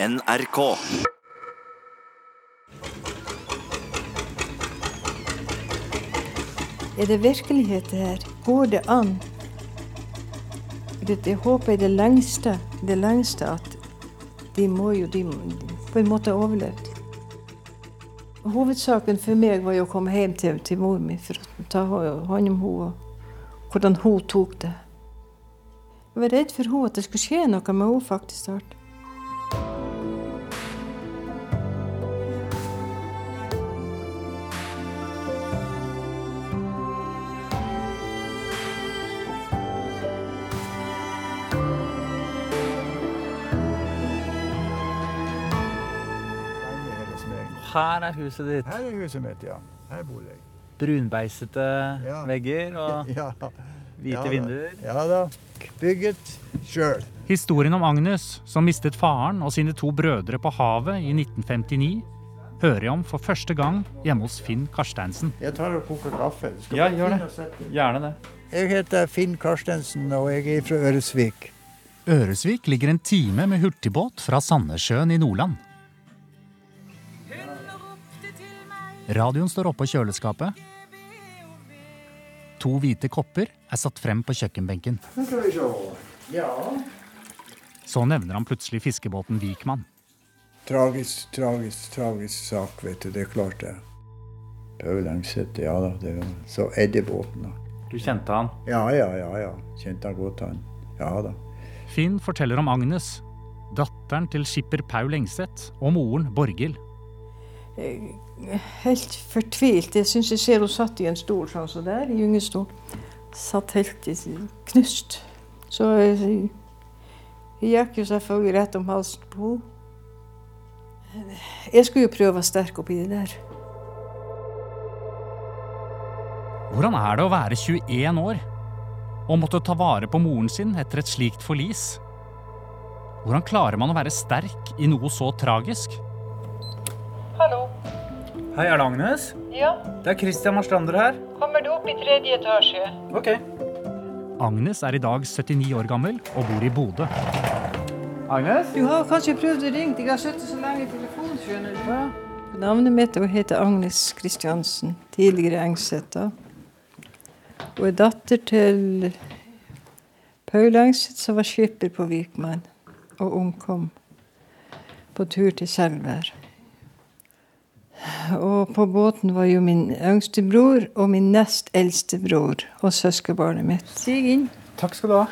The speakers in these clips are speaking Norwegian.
NRK. Er det virkelighet det her? Går det an? Jeg håper i det lengste, det lengste at de må jo de, på en måte ha overlevd. Hovedsaken for meg var jo å komme hjem til, til mor mi for å ta hånd om henne og hvordan hun tok det. Jeg var redd for henne at det skulle skje noe med henne faktisk snart. Her er huset ditt. Her er huset mitt, ja. Her bor jeg. Brunbeisete Ja. vegger og Ja, hvite ja vinduer. Ja da. Bygget sjøl. Historien om Agnes, som mistet faren og sine to brødre på havet i 1959, hører jeg om for første gang hjemme hos Finn Karsteinsen. Jeg tar og koker kaffe. Skal Ja, gjør det. Gjerne det. Jeg heter Finn Karstensen, og jeg er fra Øresvik. Øresvik ligger en time med hurtigbåt fra Sandnessjøen i Nordland. Radioen står oppå kjøleskapet. To hvite kopper er satt frem på kjøkkenbenken. Så nevner han plutselig fiskebåten Vikman. Tragisk, tragisk, tragisk sak, vet du. Det er klart det. Paul Engseth, ja da. Det er jo så Eddie-båten, da. Du kjente han. Ja, ja, ja. ja. Kjente han godt, han. Ja da. Finn forteller om Agnes, datteren til skipper Paul Engseth og moren Borghild. Helt fortvilt. Jeg syns jeg ser hun satt i en stol sånn som der, i gyngestol. Satt helt i- knust. Så jeg, jeg gikk jo selvfølgelig rett om halsen på henne. Jeg skulle jo prøve å være sterk oppi det der. Hvordan er det å være 21 år og måtte ta vare på moren sin etter et slikt forlis? Hvordan klarer man å være sterk i noe så tragisk? Hei, er det Agnes? Ja, Det er Christian Marstrander her. kommer du opp i tredje etasje? Ok. Agnes er i dag 79 år gammel og bor i Bodø. Agnes? Du har kanskje prøvd å ringe? Jeg har sittet så lenge i telefonen, skjønner du. Navnet mitt er- heter Agnes Kristiansen, tidligere Engsæter. Hun Og er datter til Paul Engseth, som var skipper på Vikman og omkom på tur til Selvær. Og på båten var jo min yngste bror og min nest eldste bror og søskenbarnet mitt. Stig inn. Takk skal du ha.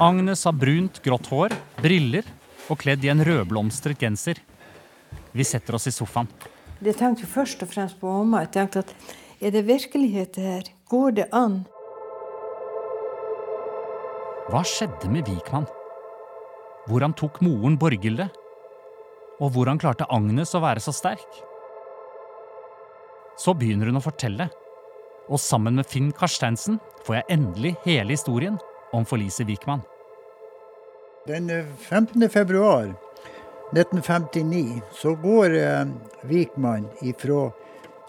Agnes har brunt, grått hår, briller og kledd i en rødblomstret genser. Vi setter oss i sofaen. Jeg tenkte jo først og fremst på mamma. Jeg tenkte at er det virkelighet det her? Går det an? Hva skjedde med Vikman? Hvordan tok moren Borghild det? Og hvordan klarte Agnes å være så sterk? Så begynner hun å fortelle, og sammen med Finn Karsteinsen får jeg endelig hele historien om forliset Vikman. Den eh, 15. februar 1959 så går eh, Vikman ifra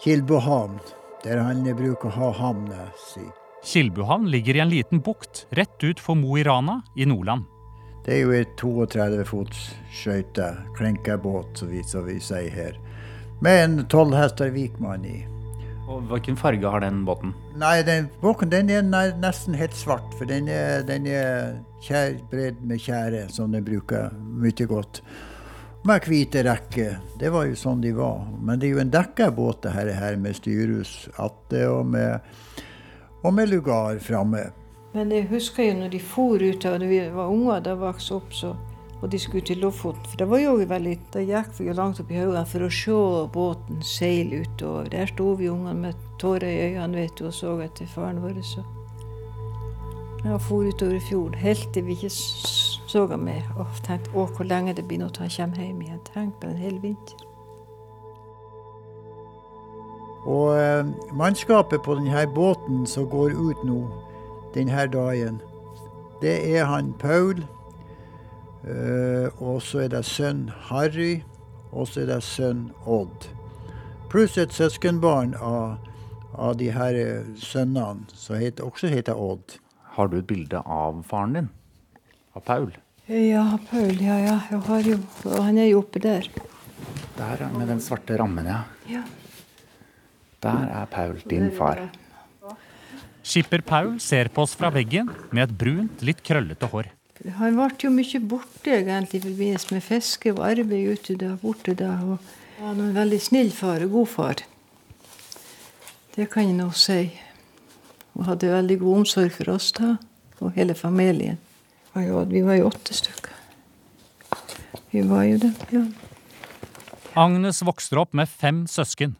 Kilbohavn, der han bruker å ha havna si. Kilbuhavn ligger i en liten bukt rett ut for Mo i Rana i Nordland. Det er jo et 32 fots skøyte, klenkebåt, som vi, som vi sier her. Med en 12 hester Vikmann i. Og hvilken farge har den båten? Nei, den båten den er nesten helt svart, for den er, den er kjær, bredd med tjære, som den bruker mye godt. Med hvite rekker. Det var jo sånn de var. Men det er jo en dekka båt det her med styrhus atte og med, og med lugar framme. Men jeg husker jo når de for ut da vi var unger, da vokste opp, så, og de skulle til Lofoten. For det var jo veldig, da gikk vi jo langt opp i haugene for å se båten seile utover. Der sto vi ungene med tårer i øynene vet du, og så etter faren vår. Så. Ja, for utover i fjorden, helt til vi ikke så ham mer. Og tenkte å, hvor lenge det blir nå til han kommer hjem igjen. Tenk på en hel vinter. Og eh, mannskapet på denne båten som går ut nå denne dagen, det er han Paul, eh, og så er det sønn Harry, og så er det sønn Odd. Pluss et søskenbarn av, av de her eh, sønnene, som heter, også heter Odd. Har du et bilde av faren din? Av Paul? Ja, Paul, ja, ja. Jeg har jo, han er jo oppe der. Der, med den svarte rammen, ja. Ja. Der er Paul, din far. Skipper Paul ser på oss fra veggen med et brunt, litt krøllete hår. Han ble jo mye borte egentlig i forbindelse med fiske og arbeid ute da, borte da. Og han var en veldig snill far og god far. Det kan jeg nå si. Og hadde veldig god omsorg for oss da, og hele familien. Og vi var jo åtte stykker. Vi var jo det, ja. Agnes vokste opp med fem søsken.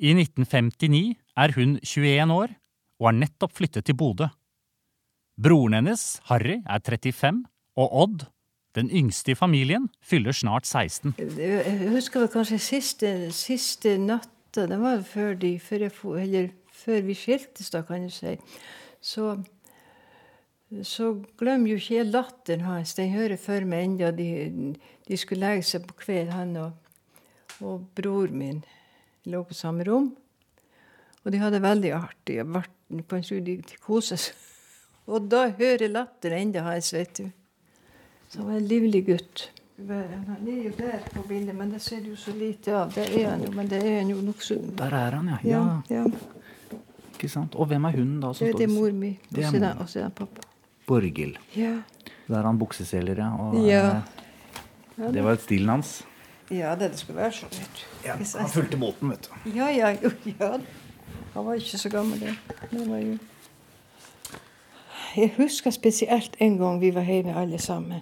I 1959 er hun 21 år og har nettopp flyttet til Bodø. Broren hennes, Harry, er 35, og Odd, den yngste i familien, fyller snart 16. Jeg husker kanskje siste, siste natta, det var før, de, før, jeg, før vi skiltes, da, kan du si. Så, så glemmer jo ikke jeg latteren hans. Den hører for meg ennå. De, de skulle legge seg på kveld, han og, og bror min lå på samme rom. Og de hadde veldig artig. Og vært på en tur, de, koser seg. Og da hører latteren enda hans, vet du. Så han var en livlig gutt. Han er jo der på bildet, men det ser du så lite av. Der er han jo, men det er han jo nokså Der er han, ja. ja. ja, ja. Ikke sant? Og hvem er hun da som Det, det er står mor mi. Og Det så er det- det pappa. Borghild. Ja. Der er han bukseseler, ja. Og, Ja. eh, Det var et stilen hans. ja, det det skulle være sånn. Ja, han fulgte båten, vet du. Ja, ja, jo, ja. Han var ikke så gammel, jo... Jeg husker spesielt en gang vi var hjemme alle sammen.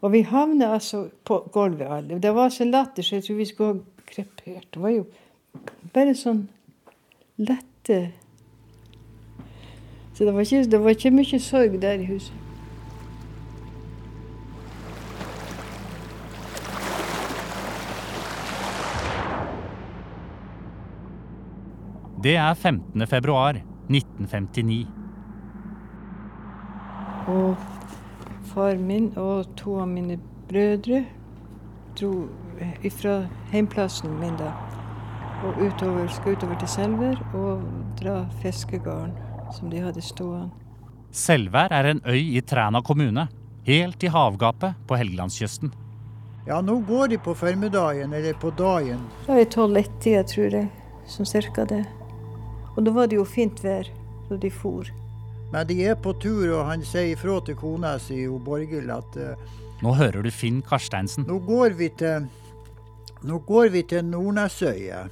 Og vi havna altså på gulvet alle. Det var så latter så jeg tror vi skulle ha krepert. Det var jo bare sånn lette Så det var ikke, det var ikke mye sorg der i huset. Det er 15. februar 1959. Og far min og to av mine brødre dro fra heimplassen min da. Og utover, skal utover til Selvær og dra fiskegarden som de hadde stående. Selvær er en øy i Træna kommune, helt i havgapet på Helgelandskysten. Ja, nå går de på formiddagen, eller på dagen. Da er tolv-ett-tida, tror jeg. Sånn cirka det. Og da var det jo fint vær da de for. Men de er på tur, og han sier ifra til kona si, Borghild, at eh, Nå hører du Finn Karsteinsen. nå går vi til Nå går vi til Nordnesøya.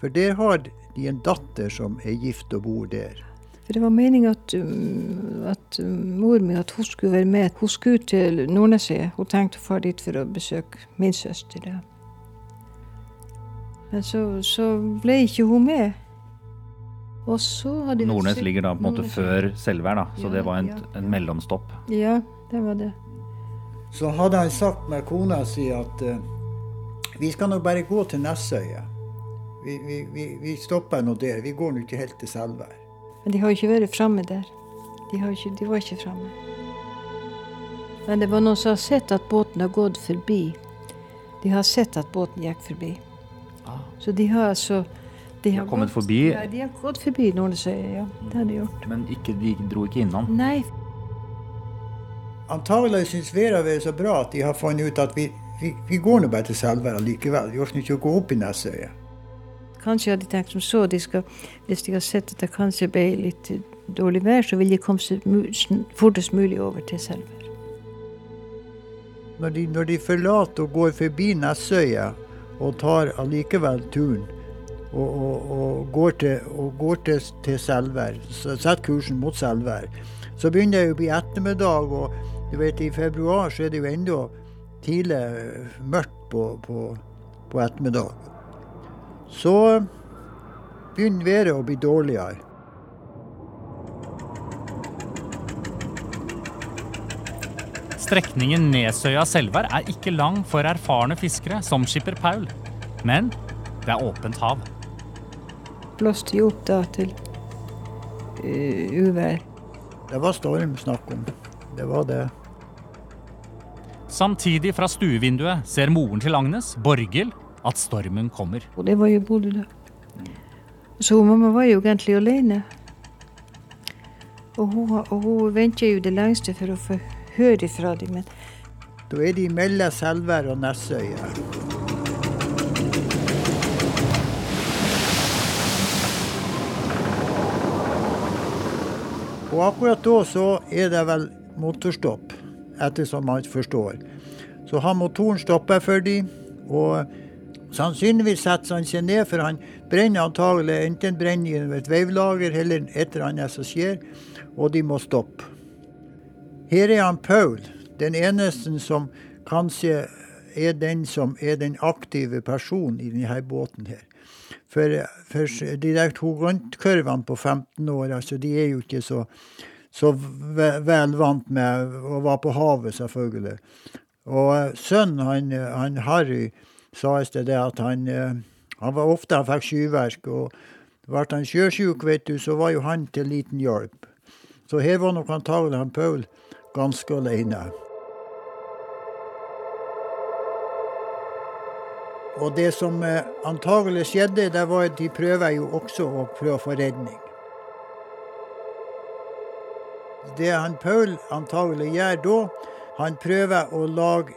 For der har de en datter som er gift og bor der. For det var meninga at, um, at um, mor mi at hun skulle være med. Hun skulle til Nordnesøya. Hun tenkte å dra dit for å besøke min søster. Ja. Men så, så ble ikke hun med. Nordnes ligger da på en måte før Selvær, da. Så Ja, det var en, ja, en mellomstopp. Ja, det var det. Så hadde han sagt med kona si at uh, vi skal nå bare gå til Nessøya. Vi, vi, vi, vi stopper nå der. Vi går nå ikke helt til Selvær. Men de har jo ikke vært framme der. De, har ikke, de var ikke framme. Men det var noen som har sett at båten har gått forbi. De har sett at båten gikk forbi. Ah. Så de har altså De har kommet gått- forbi? Ja, de har gått forbi Nordnesøya, ja. Det har de gjort. Men ikke, de dro ikke innom. Nei, Antagelig syns Vera det er så bra at de har funnet ut at vi, vi, vi går nå bare til Selvær likevel. Vi orker ikke å gå opp i Nessøya. kanskje hadde de tenkt som så. De skal, hvis de har sett at det kanskje ble litt dårlig vær, så vil de komme seg fortest mulig over til Selvær. Når de, når de forlater og går forbi Nessøya og tar allikevel turen og, og, og går, til, og går til, til Selvær, setter kursen mot Selvær, så begynner det å bli ettermiddag, og du vet, i februar så er det jo ennå tidlig eh, mørkt på, på, på ettermiddag. Så begynner været å bli dårligere. Strekningen Nesøya-Selvær er ikke lang for erfarne fiskere som skipper Paul. Men det er åpent hav. Blåste jo opp da til eh, uvær. Det var storm snakk om. Det var det. Samtidig fra stuevinduet ser moren til Agnes, Borghild, at stormen kommer. Og det var jo Bodø da. Så mamma var jo egentlig alene. Og hun, og hun ventet jo det lengste for å få høre fra dem. Men Da er de mellom Selvær og Nessøy. Og akkurat da så er det vel motorstopp, ettersom man forstår. Så har motoren stoppa for dem, og sannsynligvis setter han seg ned, for han brenner antagelig enten brenner i et veivlager eller et eller annet som skjer, og de må stoppe. Her er han Paul, den eneste som kanskje er den som er den aktive personen i denne båten her. For, for de der to grøntkurvene på 15 år, altså, de er jo ikke så, så vel vant med å være på havet, selvfølgelig. Og sønnen, han, han Harry, sades det det at han, han var ofte han fikk skyverk. Og ble han sjøsjuk, vet du, så var jo han til liten hjelp. Så her var nok antagelig han Paul ganske alene. Og det som eh, antagelig skjedde, det var at de prøver jo også å prøve å få redning. Det han Paul antagelig gjør da, han prøver å lage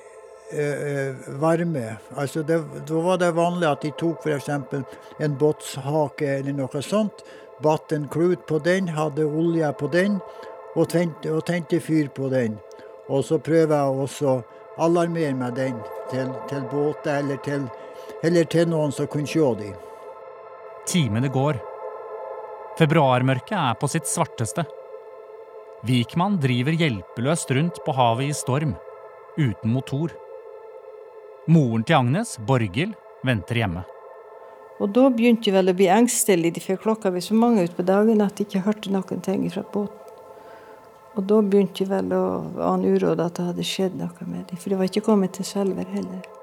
øh, varme. Altså det, da var det vanlig at de tok f.eks. en båtshake eller noe sånt, batt en klut på den, hadde olje på den og tente, og tente fyr på den. Og så prøver jeg også å alarmere med den til, til båter eller til eller til noen som kunne se dem. Timene går. Februarmørket er på sitt svarteste. Vikman driver hjelpeløst rundt på havet i storm, uten motor. Moren til Agnes, Borghild, venter hjemme. Og da begynte jeg vel å bli engstelig, for klokka var så mange ute på dagen at jeg ikke hørte noen ting fra båten. Og da begynte jeg vel å ane uråd at det hadde skjedd noe med dem, for de var ikke kommet til Selver heller.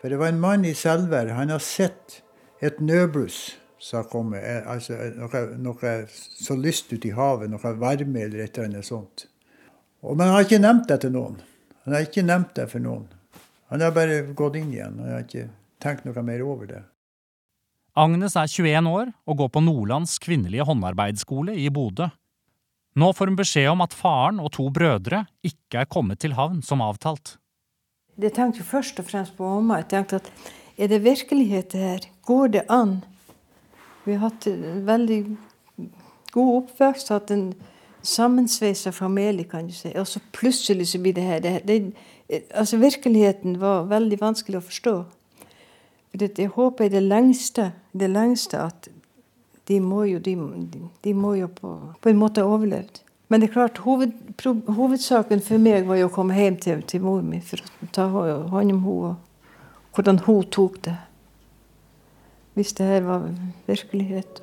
For det var en mann i Selvær. Han har sett et nøbluss som kom, altså noe, noe så lyst ut i havet, noe varme eller et eller annet sånt. Og, men han har ikke nevnt det til noen. Han har ikke nevnt det for noen. Han har bare gått inn igjen. Han har ikke tenkt noe mer over det. Agnes er 21 år og går på Nordlands kvinnelige håndarbeidsskole i Bodø. Nå får hun beskjed om at faren og to brødre ikke er kommet til havn som avtalt. Jeg tenkte jo først og fremst på mamma. Jeg tenkte at er det virkelighet det her? Går det an? Vi har hatt en veldig god oppvekst, hatt en sammensveisa familie, kan du si. Og så plutselig så blir det her. Det, det, altså Virkeligheten var veldig vanskelig å forstå. For jeg håper i det lengste, det lengste at de må jo, de, de må jo på, på en måte ha overlevd. Men det er klart, hoved, hovedsaken for meg var jo å komme hjem til, til mor mi for å ta hånd om henne og hvordan hun tok det. Hvis det her var virkelighet.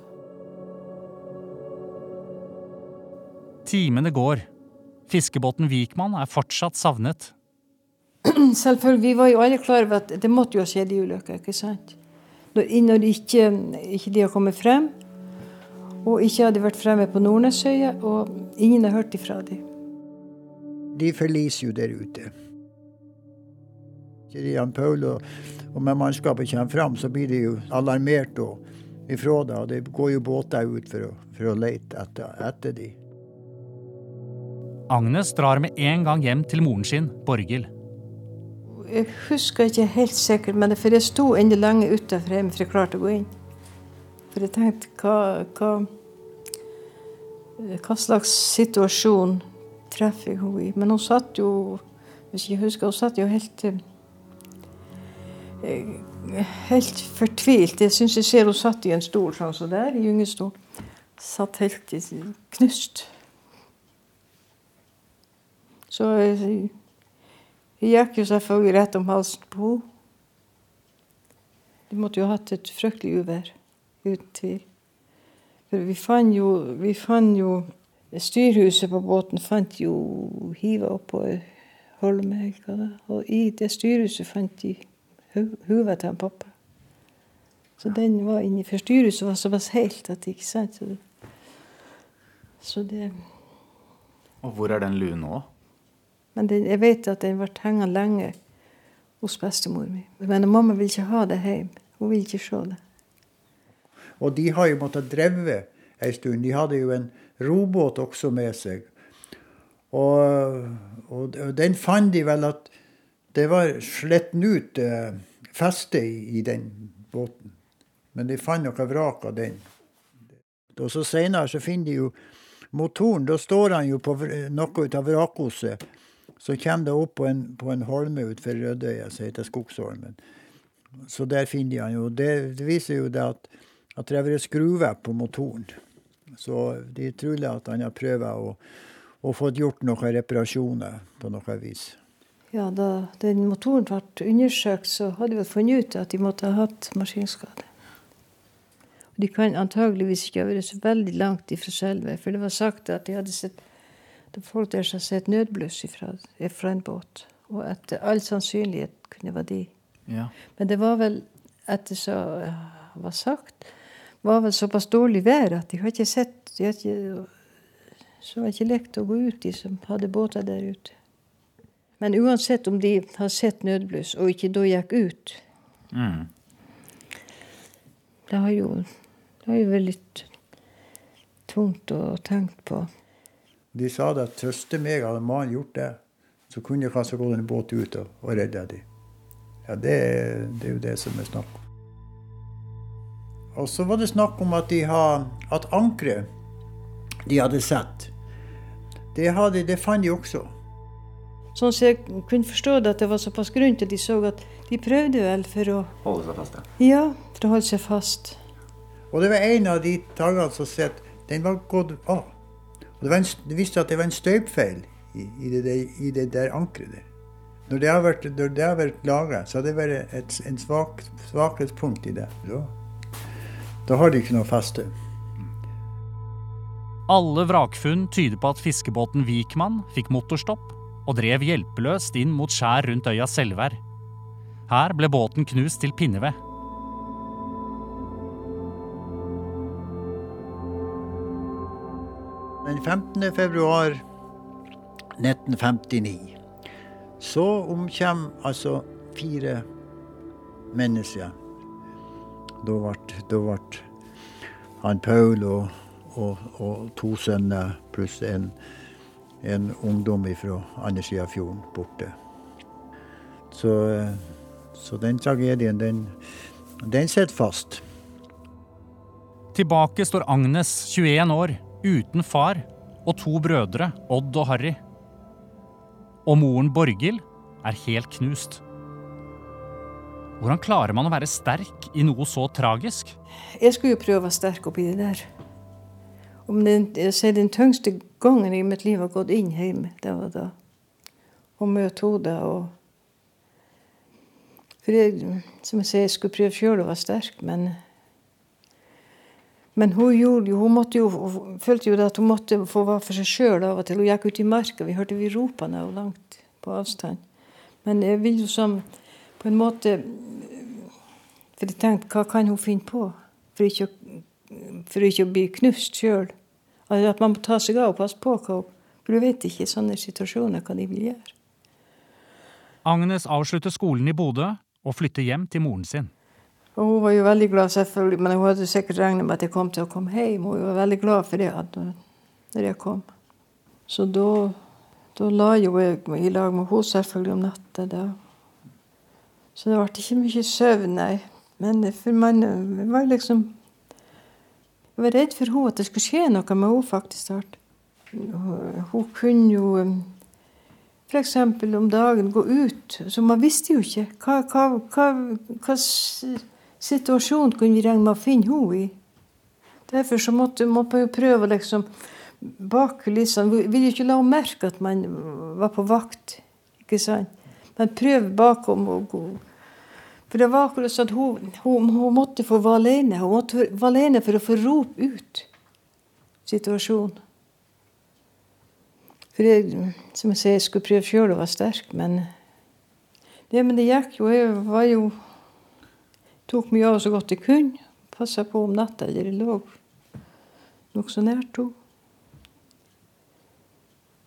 Timene går. Fiskebåten Vikman er fortsatt savnet. Selvfølgelig, Vi var jo alle klar over at det måtte jo ha skjedd en ulykke. ikke sant? Når, når ikke, ikke de har kommet frem, og ikke hadde vært fremme på Nordnesøya, og ingen har hørt ifra dem. De forliser jo der ute. Jan Paul og, og med mannskapet kommer fram, så blir de jo alarmert og ifra det. Og det går jo båter ut for å, for å lete etter, etter de. Agnes drar med en gang hjem til moren sin, Borghild. Jeg husker ikke helt sikkert, men for jeg sto ennå lenge utenfor hjemme for jeg klarte å gå inn. For jeg tenkte hva, hva, hva slags situasjon treffer henne i? Men hun satt jo hvis jeg husker, hun satt jo helt eh, helt fortvilt. Jeg syns jeg ser hun satt i en stol sånn som der, i gyngestol. Satt helt knust. Så jeg, jeg gikk jo selvfølgelig rett om halsen på henne. De måtte jo ha hatt et fryktelig uvær. Uten tvil. For vi fant jo, vi fant jo Styrhuset på båten fant jo hiva oppå Holme. Og i det styrhuset fant de huva til han pappa. Så den var inni For styrhuset var såpass helt at ikke sant? Så det, så det Og hvor er den luen nå? Men den, jeg vet at den ble hengende lenge hos bestemor mi. Men mamma vil ikke ha det hjem. Hun vil ikke se det. Og de har jo måttet dreve ei stund. De hadde jo en robåt også med seg. Og, og, den fant de vel at det var sletten ut eh, festet i, i, den båten. Men de fant noe vrak av den. Og så Senere så finner de jo motoren. Da står han jo på noe ut av vrakoset. Så kommer det opp på en, på en holme utenfor Rødøya som heter Skogsholmen. Så der finner de han jo. Det viser jo det at, at det har vært skruver på motoren. Så de er trolig at han har prøvd å, å få gjort noen reparasjoner på noe vis. Ja, Da den motoren ble undersøkt, så hadde vi funnet ut at de måtte ha hatt maskinskade. Og de kan antageligvis ikke ha vært så veldig langt ifra selve, for det var sagt at de hadde sett det var folk der som hadde sett nødbluss fra, fra en båt. Og etter all sannsynlighet kunne det være de. Ja. Men det var vel, etter så var sagt, var vel såpass dårlig vær at de har ikke sett de har ikke, Så var ikke lekt å gå ut, de som hadde båter der ute. Men uansett om de har sett nødbluss og ikke da gikk ut Mm. Det har jo, det har jo vært litt tungt å tenke på. De sa det at trøste meg, hadde mannen gjort det, så kunne kanskje gått en båt ut og, og redda dem. Ja, det, det er jo det som er snakk om. Og så var det snakk om at de har, at ankeret de hadde sett, det, hadde, det fant de også. Sånn som jeg kunne forstå det, at det var såpass grunt at de så at de prøvde vel for å Holde seg fast, ja. Ja, for å holde seg fast. Og det var en av de taggene som sett, den var gått av. Og det, var en, det viste at det var en støypfeil i, i, det, i det der ankeret der. Når det har vært, når det har vært laget, så har det vært et en svak, svakhetspunkt i det. Da, da har de ikke noe feste. Alle vrakfunn tyder på at fiskebåten Vikman fikk motorstopp og drev hjelpeløst inn mot skjær rundt øya Selvær. Her ble båten knust til pinneved. Den 15. februar 1959 så omkommer altså fire mennesker. Da ble, han Paul og, og, og to sønner pluss en, en ungdom fra andre sida av fjorden borte. Så, så den tragedien, den, den sitter fast. Tilbake står Agnes, 21 år, uten far og to brødre, Odd og Harry. Og moren Borghild er helt knust. Hvordan klarer man å være sterk i noe så tragisk? Jeg skulle jo prøve å være sterk oppi det der. Om den, jeg den tyngste gangen i mitt liv har gått inn hjemme, det var da. Og møte henne og For jeg, som jeg sier, jeg skulle prøve sjøl å være sterk, men Men hun gjorde hun jo, hun følte jo at hun måtte få være for seg sjøl av og til. Hun gikk ut i marka, vi hørte vi ropene og langt på avstand. Men jeg vil jo som på en måte For jeg tenkte, hva kan hun finne på for ikke å, for ikke å bli knust sjøl? At man må ta seg av og passe på hva hun For du vet ikke i sånne situasjoner hva de vil gjøre. Agnes avslutter skolen i Bodø og flytter hjem til moren sin. Og hun var jo veldig glad, selvfølgelig, men hun hadde sikkert regnet med at jeg kom til å komme hjem. Hun var veldig glad for det når jeg kom. Så da, da la jo jeg i lag med henne selvfølgelig om natta. Så det ble ikke mye søvn, nei. Men man var liksom Jeg var redd for henne at det skulle skje noe med henne faktisk. Hun kunne jo um, f.eks. om dagen gå ut. Så man visste jo ikke hva, hva, hva, hva situasjon kunne vi regne med å finne henne i. Derfor så måtte, man jo prøve å liksom bak kulissene Vi ville ikke la henne merke at man var på vakt. ikke sant? Men prøve bakom og gå. For det var akkurat sånn at hun, hun, hun måtte få være alene. Hun måtte være alene for å få rope ut situasjonen. For jeg, som jeg sier, jeg skulle prøve sjøl å være sterk, men det, men det gikk jo. Jeg var jo Tok mye av så godt jeg kunne. Passa på om natta jeg lå nokså nært henne.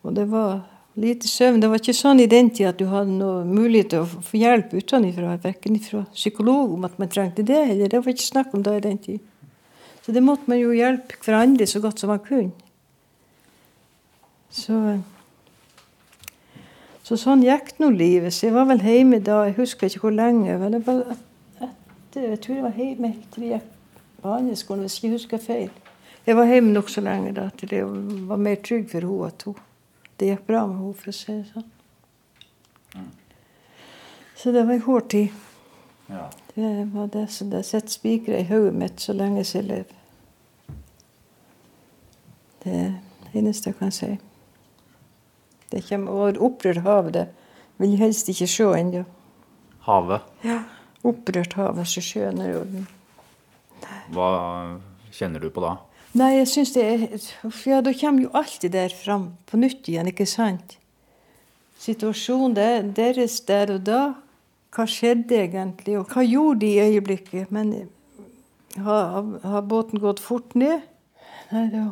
Og det var lite søvn. Det var ikke sånn i den tida at du hadde noe mulighet til å få hjelp utenfra, verken fra psykolog om at man trengte det, eller det var ikke snakk om det i den tid. Så det måtte man jo hjelpe hverandre så godt som man kunne. Så Så sånn gikk nå livet. Så jeg var vel hjemme da, jeg husker ikke hvor lenge. Vel, etter, jeg tror jeg var hjemme til jeg gikk på handelsskolen, hvis jeg husker feil. Jeg var hjemme nokså lenge da, til jeg var mer trygg for henne at hun Det gikk bra med henne, for å si det sånn. Så det var en hård tid. Ja. Det var det som det sitter spikere i hodet mitt så lenge jeg lever. Det er det eneste jeg kan si. Det kommer over opprørt hav, det vil jeg helst ikke se ennå. Havet. Ja. Opprørt hav, så sjøen er orden. Hva kjenner du på da? Nei, jeg syns det er ja, da kommer jo alltid der fram på nytt igjen, ikke sant? Situasjonen der, deres der og da. Hva skjedde egentlig, og hva gjorde de i øyeblikket? Men har, har båten gått fort ned? Nei, det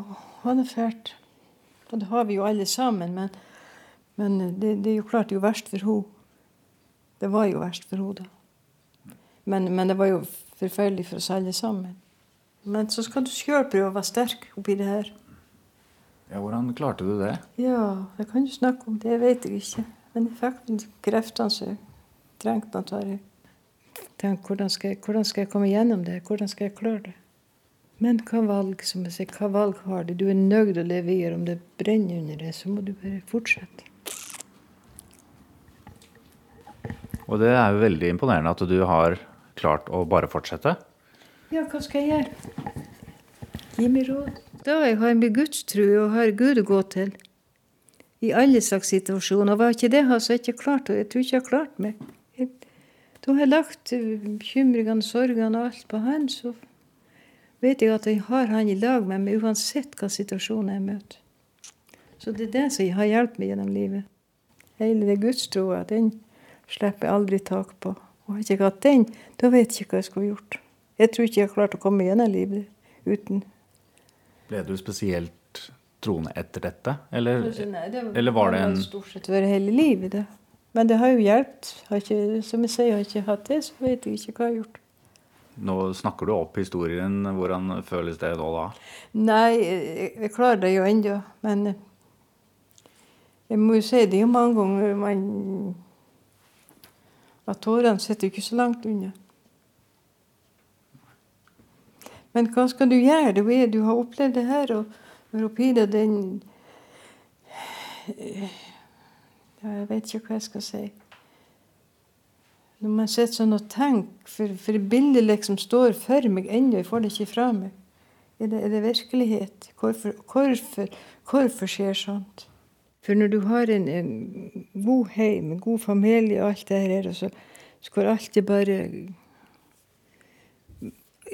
var det fælt. Og det har vi jo alle sammen, men, men det, det, er jo klart det er jo verst for henne. Det var jo verst for henne da. Men, men det var jo forferdelig for oss alle sammen. Men så skal du sjøl prøve å være sterk oppi det her. Ja, hvordan klarte du det? Ja, det kan du snakke om. Det vet jeg ikke. Men jeg fikk kreftene som jeg trengte, antar jeg. Tenk, hvordan skal, jeg, hvordan skal jeg komme gjennom det? Hvordan skal jeg klare det? Men hva valg som jeg sier, hva valg har du? Du er nøyd å leve videre. Om det brenner under deg, så må du bare fortsette. Og det er jo veldig imponerende at du har klart å bare fortsette. Ja, hva skal jeg gjøre? Gi meg råd. Da jeg har jeg gudstro og har Gud å gå til. I alle slags situasjoner. Var ikke det, så jeg ikke klart det. Jeg tror ikke jeg har klart meg. Da har jeg lagt bekymringene, sorgene og alt på han, så vet jeg at jeg har han i lag med meg uansett hva situasjonen jeg møter. Så det er det som har hjulpet meg gjennom livet. Hele det gudstroa, den slipper jeg aldri tak på. Og har jeg ikke hatt den, da vet jeg ikke hva jeg skulle gjort. Jeg tror ikke jeg har klart å komme gjennom livet uten. Ble du spesielt troende etter dette, eller, Nei, det eller var det en Stort sett vært hele livet, det. Men det har jo hjulpet. Som jeg sier, jeg har ikke hatt det, så vet jeg ikke hva jeg har gjort. Nå snakker du opp historien. Hvordan føles det nå da? Nei, jeg, klarer det jo ennå, men eh, jeg må jo si det jo mange ganger man At tårene sitter ikke så langt unna. Men hva skal du gjøre? Du, er, du har opplevd det her, og Europida, den Jeg vet ikke hva jeg skal si. Når man sitter sånn og tenker, for, for bildet liksom står for meg ennå, jeg får det ikke fra meg. Er det, er det virkelighet? Hvorfor, hvorfor, hvorfor skjer sånt? For når du har en, en god heim, en god familie og alt det her, og så går alltid bare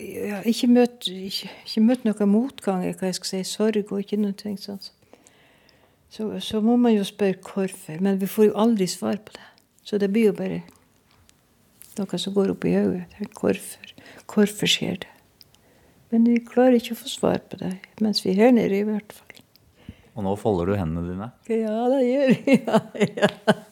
ja, ikke møte ikke, ikke møtt noe motgang, hva jeg skal si, sorg og ikke noe sånt. Så, så må man jo spørre hvorfor. Men vi får jo aldri svar på det. Så det blir jo bare noe som går opp i hodet. Hvorfor? Hvorfor skjer det? Men vi klarer ikke å få svar på det, mens vi er her nede i hvert fall. Og nå folder du hendene dine. Ja, det gjør vi. Ja, ja.